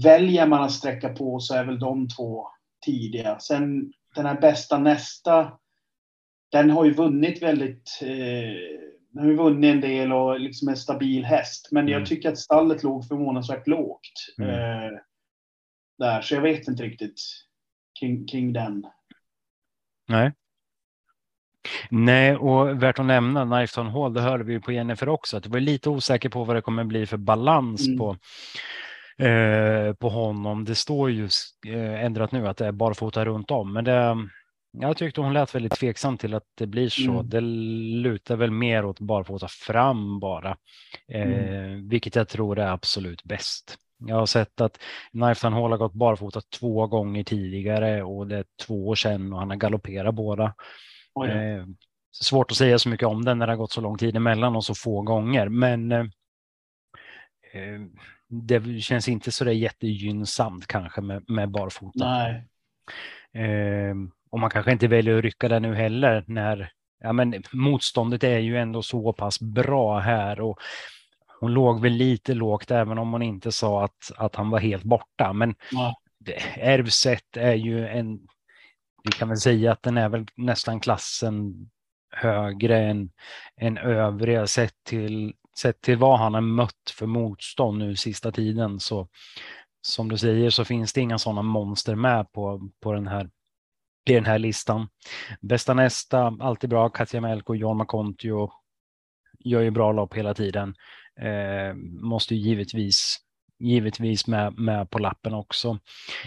väljer man att sträcka på så är väl de två tidiga. Sen den här bästa nästa, den har ju vunnit väldigt, eh, den har ju vunnit en del och liksom en stabil häst. Men mm. jag tycker att stallet låg förvånansvärt lågt. Mm. Eh, där, så jag vet inte riktigt kring, kring den. Nej. Nej, och värt att nämna Knifeton Hall, det hörde vi på Jennifer också, att du var lite osäker på vad det kommer bli för balans mm. på eh, på honom. Det står ju eh, ändrat nu att det är barfota runt om, men det, jag tyckte hon lät väldigt tveksam till att det blir så. Mm. Det lutar väl mer åt barfota fram bara, eh, mm. vilket jag tror är absolut bäst. Jag har sett att Knifeton Hall har gått barfota två gånger tidigare och det är två år sedan och han har galopperat båda. Oh ja. eh, svårt att säga så mycket om den när det har gått så lång tid emellan och så få gånger, men eh, det känns inte så där jättegynnsamt kanske med, med barfota. Nej. Eh, och man kanske inte väljer att rycka den nu heller när ja, men motståndet är ju ändå så pass bra här och hon låg väl lite lågt även om hon inte sa att, att han var helt borta. Men ja. Ärvset är ju en, vi kan väl säga att den är väl nästan klassen högre än, än övriga sett till, sett till vad han har mött för motstånd nu sista tiden. Så som du säger så finns det inga sådana monster med på, på den här i den här listan. Bästa nästa, alltid bra. Katja Melko, John McContio gör ju bra lopp hela tiden. Eh, måste ju givetvis givetvis med, med på lappen också.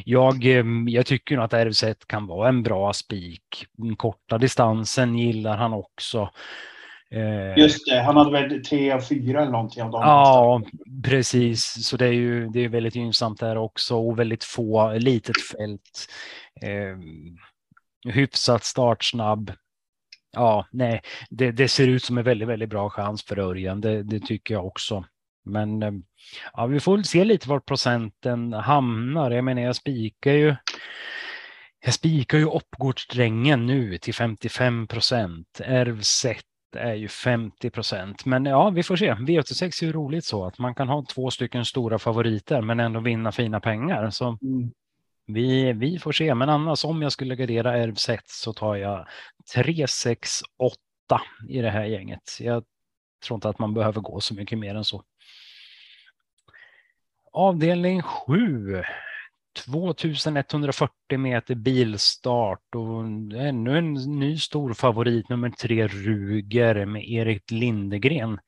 Jag, eh, jag tycker nog att RZ kan vara en bra spik. Den korta distansen gillar han också. Eh, Just det, han hade väl tre av fyra eller någonting av dem. Ja, precis. Så det är ju det är väldigt gynnsamt där också och väldigt få, litet fält. Eh, hyfsat startsnabb. Ja, nej, det, det, ser ut som en väldigt, väldigt bra chans för Örjan. Det, det tycker jag också. Men eh, ja, vi får se lite var procenten hamnar. Jag menar, jag spikar ju. Jag spikar ju uppgårdsdrängen nu till 55 procent. Ärvset är ju 50 procent. Men ja, vi får se. V86 är ju roligt så att man kan ha två stycken stora favoriter men ändå vinna fina pengar. Så mm. Vi, vi får se, men annars om jag skulle gardera Ärvs så tar jag 3, 6, 8 i det här gänget. Jag tror inte att man behöver gå så mycket mer än så. Avdelning 7. 2140 meter bilstart och ännu en ny stor favorit nummer tre Ruger med Erik Lindegren.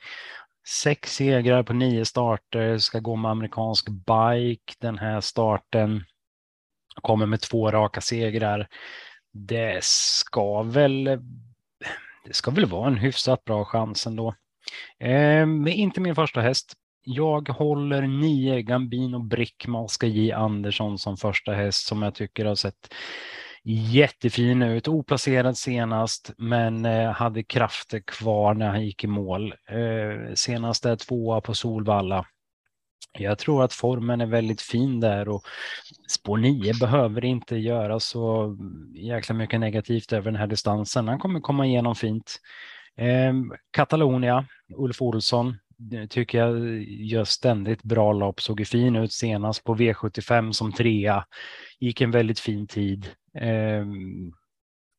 Sex segrar på nio starter, ska gå med amerikansk bike den här starten kommer med två raka segrar. Det ska väl. Det ska väl vara en hyfsat bra chans ändå. Eh, inte min första häst. Jag håller nio Gambino Brickman ska ge Andersson som första häst som jag tycker har sett jättefin ut. Oplacerad senast, men eh, hade krafter kvar när han gick i mål. Eh, senast är tvåa på Solvalla. Jag tror att formen är väldigt fin där och spår 9 behöver inte göra så jäkla mycket negativt över den här distansen. Han kommer komma igenom fint. Eh, Ulf Olsson, tycker jag gör ständigt bra lopp. Såg ju fin ut senast på V75 som trea. Gick en väldigt fin tid. Ehm,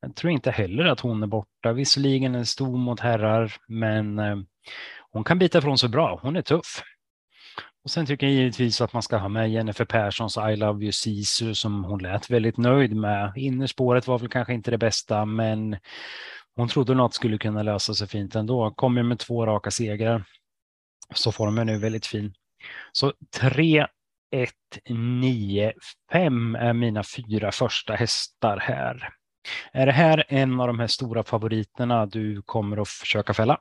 jag tror inte heller att hon är borta. Visserligen är stor mot herrar, men ehm, hon kan bita från sig bra. Hon är tuff. Och sen tycker jag givetvis att man ska ha med Jennifer Perssons I Love You Sisu som hon lät väldigt nöjd med. Innerspåret var väl kanske inte det bästa, men hon trodde något skulle kunna lösa sig fint ändå. Kommer med två raka segrar. Så formen är väldigt fin. Så 3, 1, 9, 5 är mina fyra första hästar här. Är det här en av de här stora favoriterna du kommer att försöka fälla?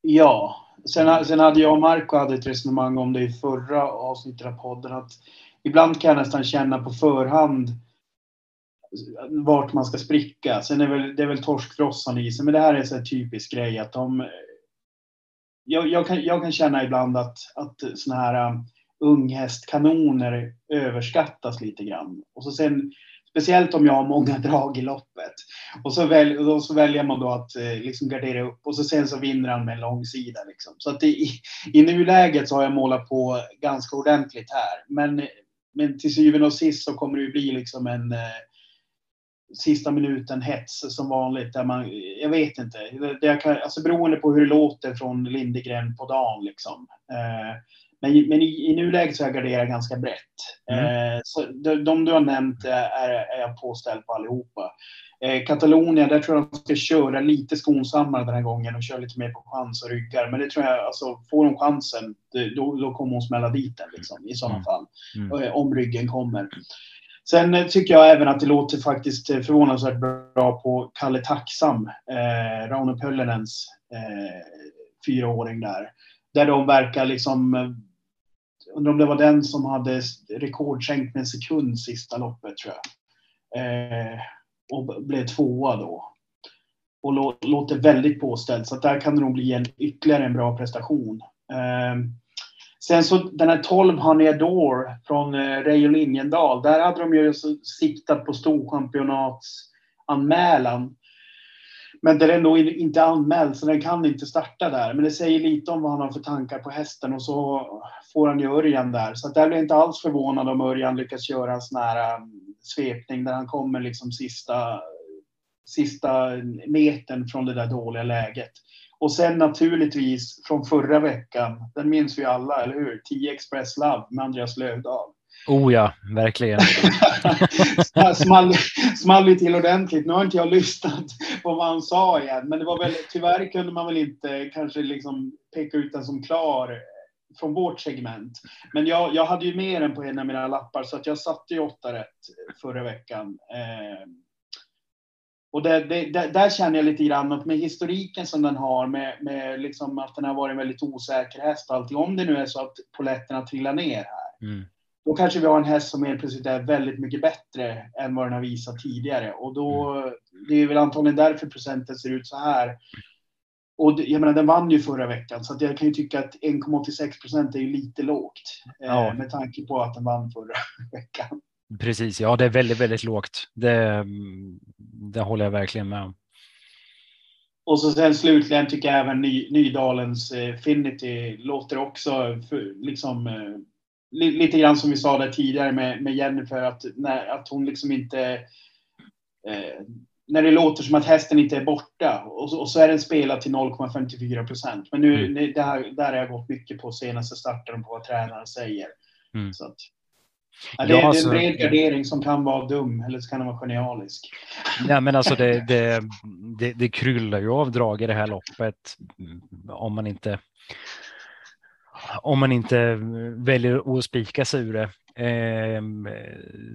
Ja, sen, sen hade jag och Marco hade ett resonemang om det i förra avsnittet av podden. Att ibland kan jag nästan känna på förhand vart man ska spricka. Sen är väl, det är väl torskfrossan i sig, men det här är en typisk grej att de... Jag, jag, kan, jag kan känna ibland att, att såna här um, unghästkanoner överskattas lite grann. Och så sen Speciellt om jag har många [LAUGHS] drag i loppet. Och så, väl, och så väljer man då att eh, liksom gardera upp och så sen så vinner han med en långsida. Liksom. Så att i, i nuläget så har jag målat på ganska ordentligt här. Men, men till syvende och sist så kommer det ju bli liksom en eh, sista minuten hets som vanligt. Där man, jag vet inte. Det, kan, alltså beroende på hur det låter från Lindegren på dagen. Liksom. Eh, Men, men i, i nuläget så har jag garderat ganska brett. Mm. Eh, så de, de, du har nämnt är, är jag påställd på allihopa. Eh, Katalonien, där tror jag de ska köra lite skonsammare den här gången och köra lite mer på chans och ryggar. Men det tror jag, alltså får hon chansen, då, då kommer hon smälla dit den liksom, i sådana mm. fall. Mm. Eh, om ryggen kommer. Sen eh, tycker jag även att det låter faktiskt eh, förvånansvärt bra på Kalle Tacksam, eh, Rauno Pöllenens eh, fyraåring där. Där de verkar liksom, eh, undrar om det var den som hade rekordsänkt med en sekund sista loppet tror jag. Eh, och blev tvåa då. Och låter väldigt påställd, så att där kan det nog bli en ytterligare en bra prestation. Eh, Sen så den här 12 Honey Adore från eh, Reijo Linjendal, där hade de ju alltså siktat på storchampionatsanmälan. Men den är nog inte anmäld så den kan inte starta där. Men det säger lite om vad han har för tankar på hästen och så får han ju Örjan där. Så att där blir jag inte alls förvånad om Örjan lyckas göra en sån här eh, svepning där han kommer liksom sista, sista metern från det där dåliga läget. Och sen naturligtvis från förra veckan, den minns vi alla, eller hur? 10 Express Love med Andreas Lövdahl. Oh ja, verkligen. [LAUGHS] small, small ju till ordentligt. Nu har inte jag lyssnat på vad han sa igen, men det var väl, tyvärr kunde man väl inte kanske liksom peka ut den som klar från vårt segment. Men jag, jag hade ju mer än på en av mina lappar, så att jag satte ju åtta rätt förra veckan. Eh, och det, det, där känner jag lite grann att med historiken som den har, med, med liksom att den har varit en väldigt osäker häst och allting. Om det nu är så att poletterna trillar ner här. Mm. Då kanske vi har en häst som helt plötsligt är väldigt mycket bättre än vad den har visat tidigare. Och då, mm. det är väl antagligen därför procenten ser ut så här. Och jag menar, den vann ju förra veckan, så att jag kan ju tycka att 1,86 procent är ju lite lågt. Eh, ja. Eh, med tanke på att den vann förra [LAUGHS] veckan. Precis, ja det är väldigt, väldigt lågt. Det, det håller jag verkligen med om. Och så sen slutligen tycker jag även Ny, Nydalens eh, Finity låter också för, liksom eh, lite grann som vi sa där tidigare med, med Jennifer att, när, att hon liksom inte eh, när det låter som att hästen inte är borta och så, och så är den spelad till 0,54 procent. Men nu, mm. det här, där har jag gått mycket på senaste starten på vad tränaren säger. Mm. Så att, Ja, det, ja, är, alltså, det är en bred gardering som kan vara dum eller så kan den vara genialisk. Ja, men alltså det, [LAUGHS] det, det, det kryllar ju av drag i det här loppet om man inte om man inte väljer att spika sig ur det. Eh,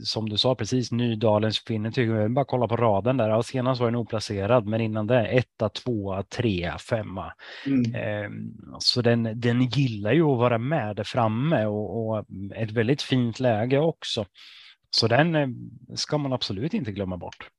som du sa precis, Nydalens finne tycker jag. Bara kolla på raden där. Ja, senast var den oplacerad, men innan det etta, tvåa, trea, femma. Mm. Eh, så den, den gillar ju att vara med där framme och, och ett väldigt fint läge också. Så den eh, ska man absolut inte glömma bort.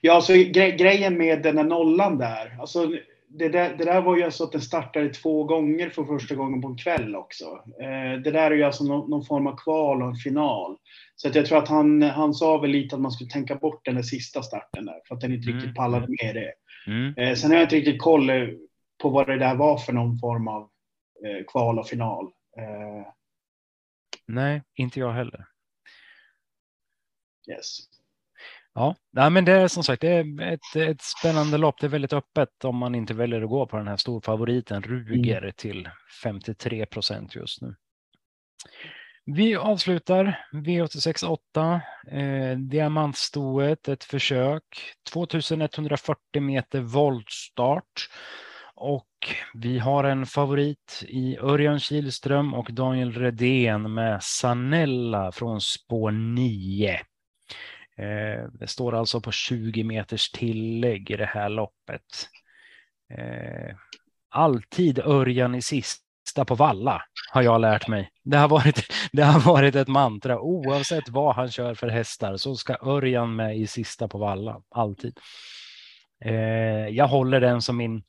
Ja, alltså gre grejen med den här nollan där. Alltså, det, där, det där var ju alltså att den startade två gånger för första gången på en kväll också. Eh, det där är ju alltså någon, någon, form av kval och en final. Så att jag tror att han, han sa väl lite att man skulle tänka bort den där sista starten där, för att den inte mm. riktigt pallade med det. Mm. Eh, sen har jag inte riktigt koll eh, på vad det där var för någon form av kval och final. Nej, inte jag heller. Yes. Ja, nej, men det är som sagt det är ett, ett spännande lopp. Det är väldigt öppet om man inte väljer att gå på den här storfavoriten Ruger mm. till 53 procent just nu. Vi avslutar V86.8, eh, diamantstoet, ett försök, 2140 meter voltstart och vi har en favorit i Örjan Kihlström och Daniel Redén med Sanella från spår 9. Eh, det står alltså på 20 meters tillägg i det här loppet. Eh, alltid Örjan i sista på valla har jag lärt mig. Det har varit, [LAUGHS] det har varit ett mantra. Oavsett vad han kör för hästar så ska Örjan med i sista på valla. Alltid. Eh, jag håller den som min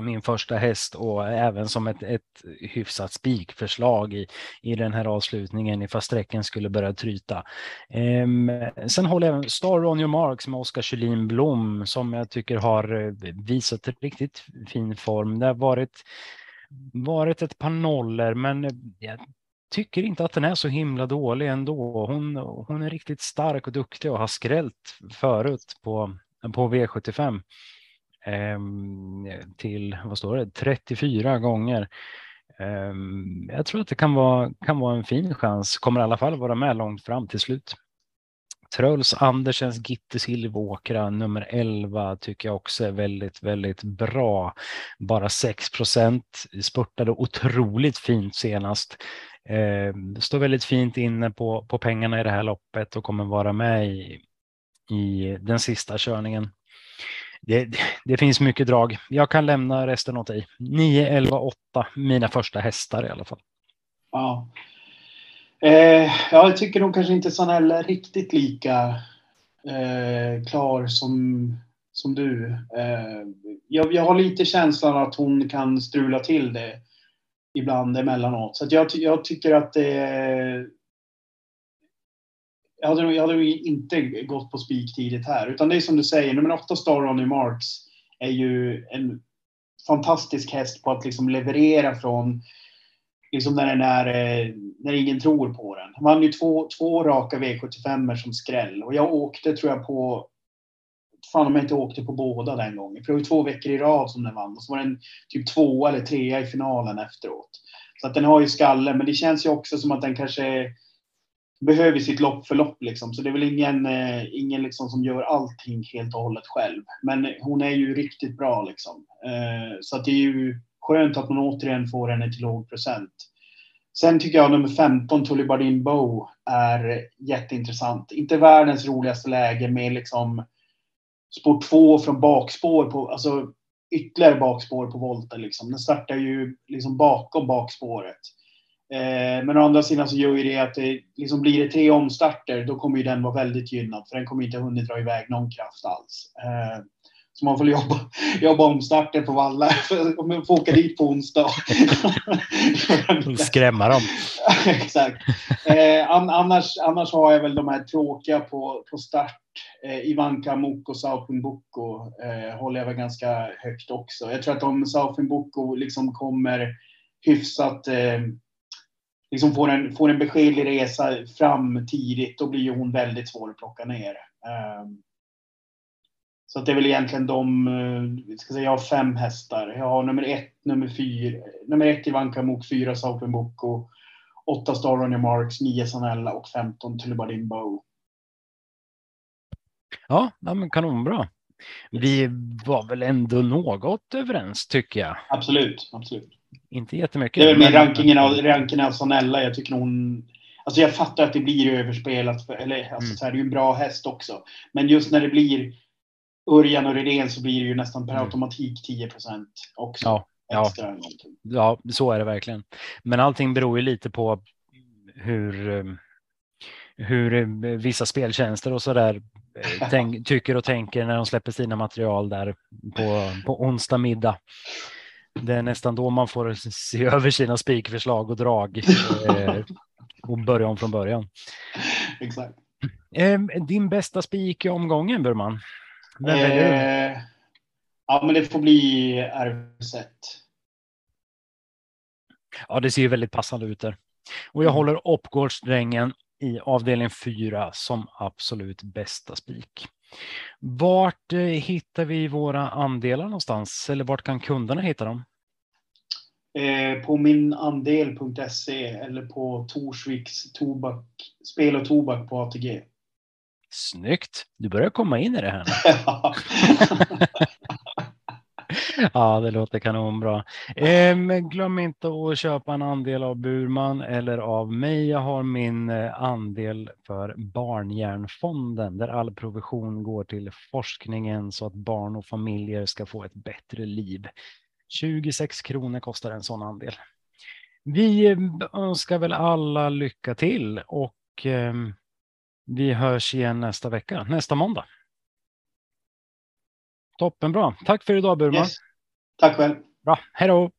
min första häst och även som ett, ett hyfsat spikförslag i, i den här avslutningen ifall sträcken skulle börja tryta. Ehm, sen håller jag Star on your marks med Oskar Kjellin Blom som jag tycker har eh, visat riktigt fin form. Det har varit, varit ett par nollor men eh, jag tycker inte att den är så himla dålig ändå. Hon, hon är riktigt stark och duktig och har skrällt förut på, på V75. Ehm, till, vad står det, 34 gånger. Ehm, jag tror att det kan vara, kan vara en fin chans. Kommer i alla fall vara med långt fram till slut. Truls Andersens Gitte Silvåkra nummer 11 tycker jag också är väldigt, väldigt bra. Bara 6 procent spurtade otroligt fint senast. Eh, står väldigt fint inne på, på pengarna i det här loppet och kommer vara med i, i den sista körningen. Det, det, finns mycket drag. Jag kan lämna resten åt dig. 9, 11, 8, mina första hästar i alla fall. Ja, Eh, jag tycker nog kanske inte Sanella är riktigt lika eh, klar som, som du. Eh, jag, jag har lite känslan att hon kan strula till det ibland emellanåt. Så jag, jag tycker att det jag hade, nog, jag hade nog inte gått på spik tidigt här. Utan det är som du säger, nummer åtta Star Ronny Marks är ju en fantastisk häst på att liksom leverera från liksom när, den är, eh, när ingen tror på den. Han vann ju två, två raka V75 som skräll och jag åkte tror jag på Fan om jag inte åkte på båda den gången. För det var ju två veckor i rad som den vann. Och så var den typ två eller trea i finalen efteråt. Så att den har ju skalle, men det känns ju också som att den kanske behöver sitt lopp för lopp liksom. Så det är väl ingen, eh, ingen liksom som gör allting helt och hållet själv. Men hon är ju riktigt bra liksom. Eh, så att det är ju skönt att man återigen får henne till låg procent. Sen tycker jag nummer 15, Tullibardin Bow, är jätteintressant. Inte världens roligaste läge med liksom spår 2 från bakspår, på, alltså ytterligare bakspår på volten. Liksom. Den startar ju liksom bakom bakspåret. Eh, men å andra sidan så gör ju det att det liksom blir det tre omstarter, då kommer ju den vara väldigt gynnad. För den kommer inte hunnit dra iväg någon kraft alls. Eh, så man får jobba, [LAUGHS] jobba om starten på Valla. [LAUGHS] Man får åka dit på onsdag. [LAUGHS] Skrämma dem. Exakt. Eh, annars, annars har jag väl de här tråkiga på, på start. Ivanka Moko, Saufin Boko håller jag väl ganska högt också. Jag tror att om Saufin Boko liksom kommer hyfsat liksom får en, får en beskedlig resa fram tidigt, då blir hon väldigt svår att plocka ner. Um, så att det är väl egentligen de, eh, ska säga, jag har fem hästar. Jag har nummer ett, nummer fyra, nummer ett Ivanka Mok, fyra Saupen Boko, åtta Star Ronny Marks, nio Sanella och femton Tullibardin Bow. Ja, ja men kanonbra. Vi var väl ändå något överens tycker jag. Absolut, absolut. Inte jättemycket. Det är väl med rankingen av, rankingen av Sanella. Jag tycker hon Alltså jag fattar att det blir överspelat, för, eller alltså mm. så här, det är ju en bra häst också. Men just när det blir Örjan och Rydén så blir det ju nästan per mm. automatik 10% också. Ja, ja. ja, så är det verkligen. Men allting beror ju lite på hur, eh, hur eh, vissa speltjänster och så där eh, [LAUGHS] tycker och tänker när de släpper sina material där på, på onsdag middag. Det är nästan då man får se [LAUGHS] över sina spikförslag och drag och börja om från början. Exakt. Din bästa spik i omgången, Burman? Vem väljer du? Eh, ja, men det får bli RZ. Ja, det ser ju väldigt passande ut där. Och jag mm. håller Oppgårdsdrängen i avdelning 4 som absolut bästa spik. Vart eh, hittar vi våra andelar någonstans? Eller vart kan kunderna hitta dem? Eh, på minandel.se eller på Torsviks tobak, spel och tobak på ATG. Snyggt! Du börjar komma in i det här. [LAUGHS] [LAUGHS] ja, det låter kanonbra. Eh, glöm inte att köpa en andel av Burman eller av mig. Jag har min eh, andel för Barnhjärnfonden där all provision går till forskningen så att barn och familjer ska få ett bättre liv. 26 kronor kostar en sån andel. Vi eh, önskar väl alla lycka till och ehm, vi hörs igen nästa vecka, nästa måndag. Toppenbra. Tack för idag Burman. Yes. Tack själv. Bra. Hej då.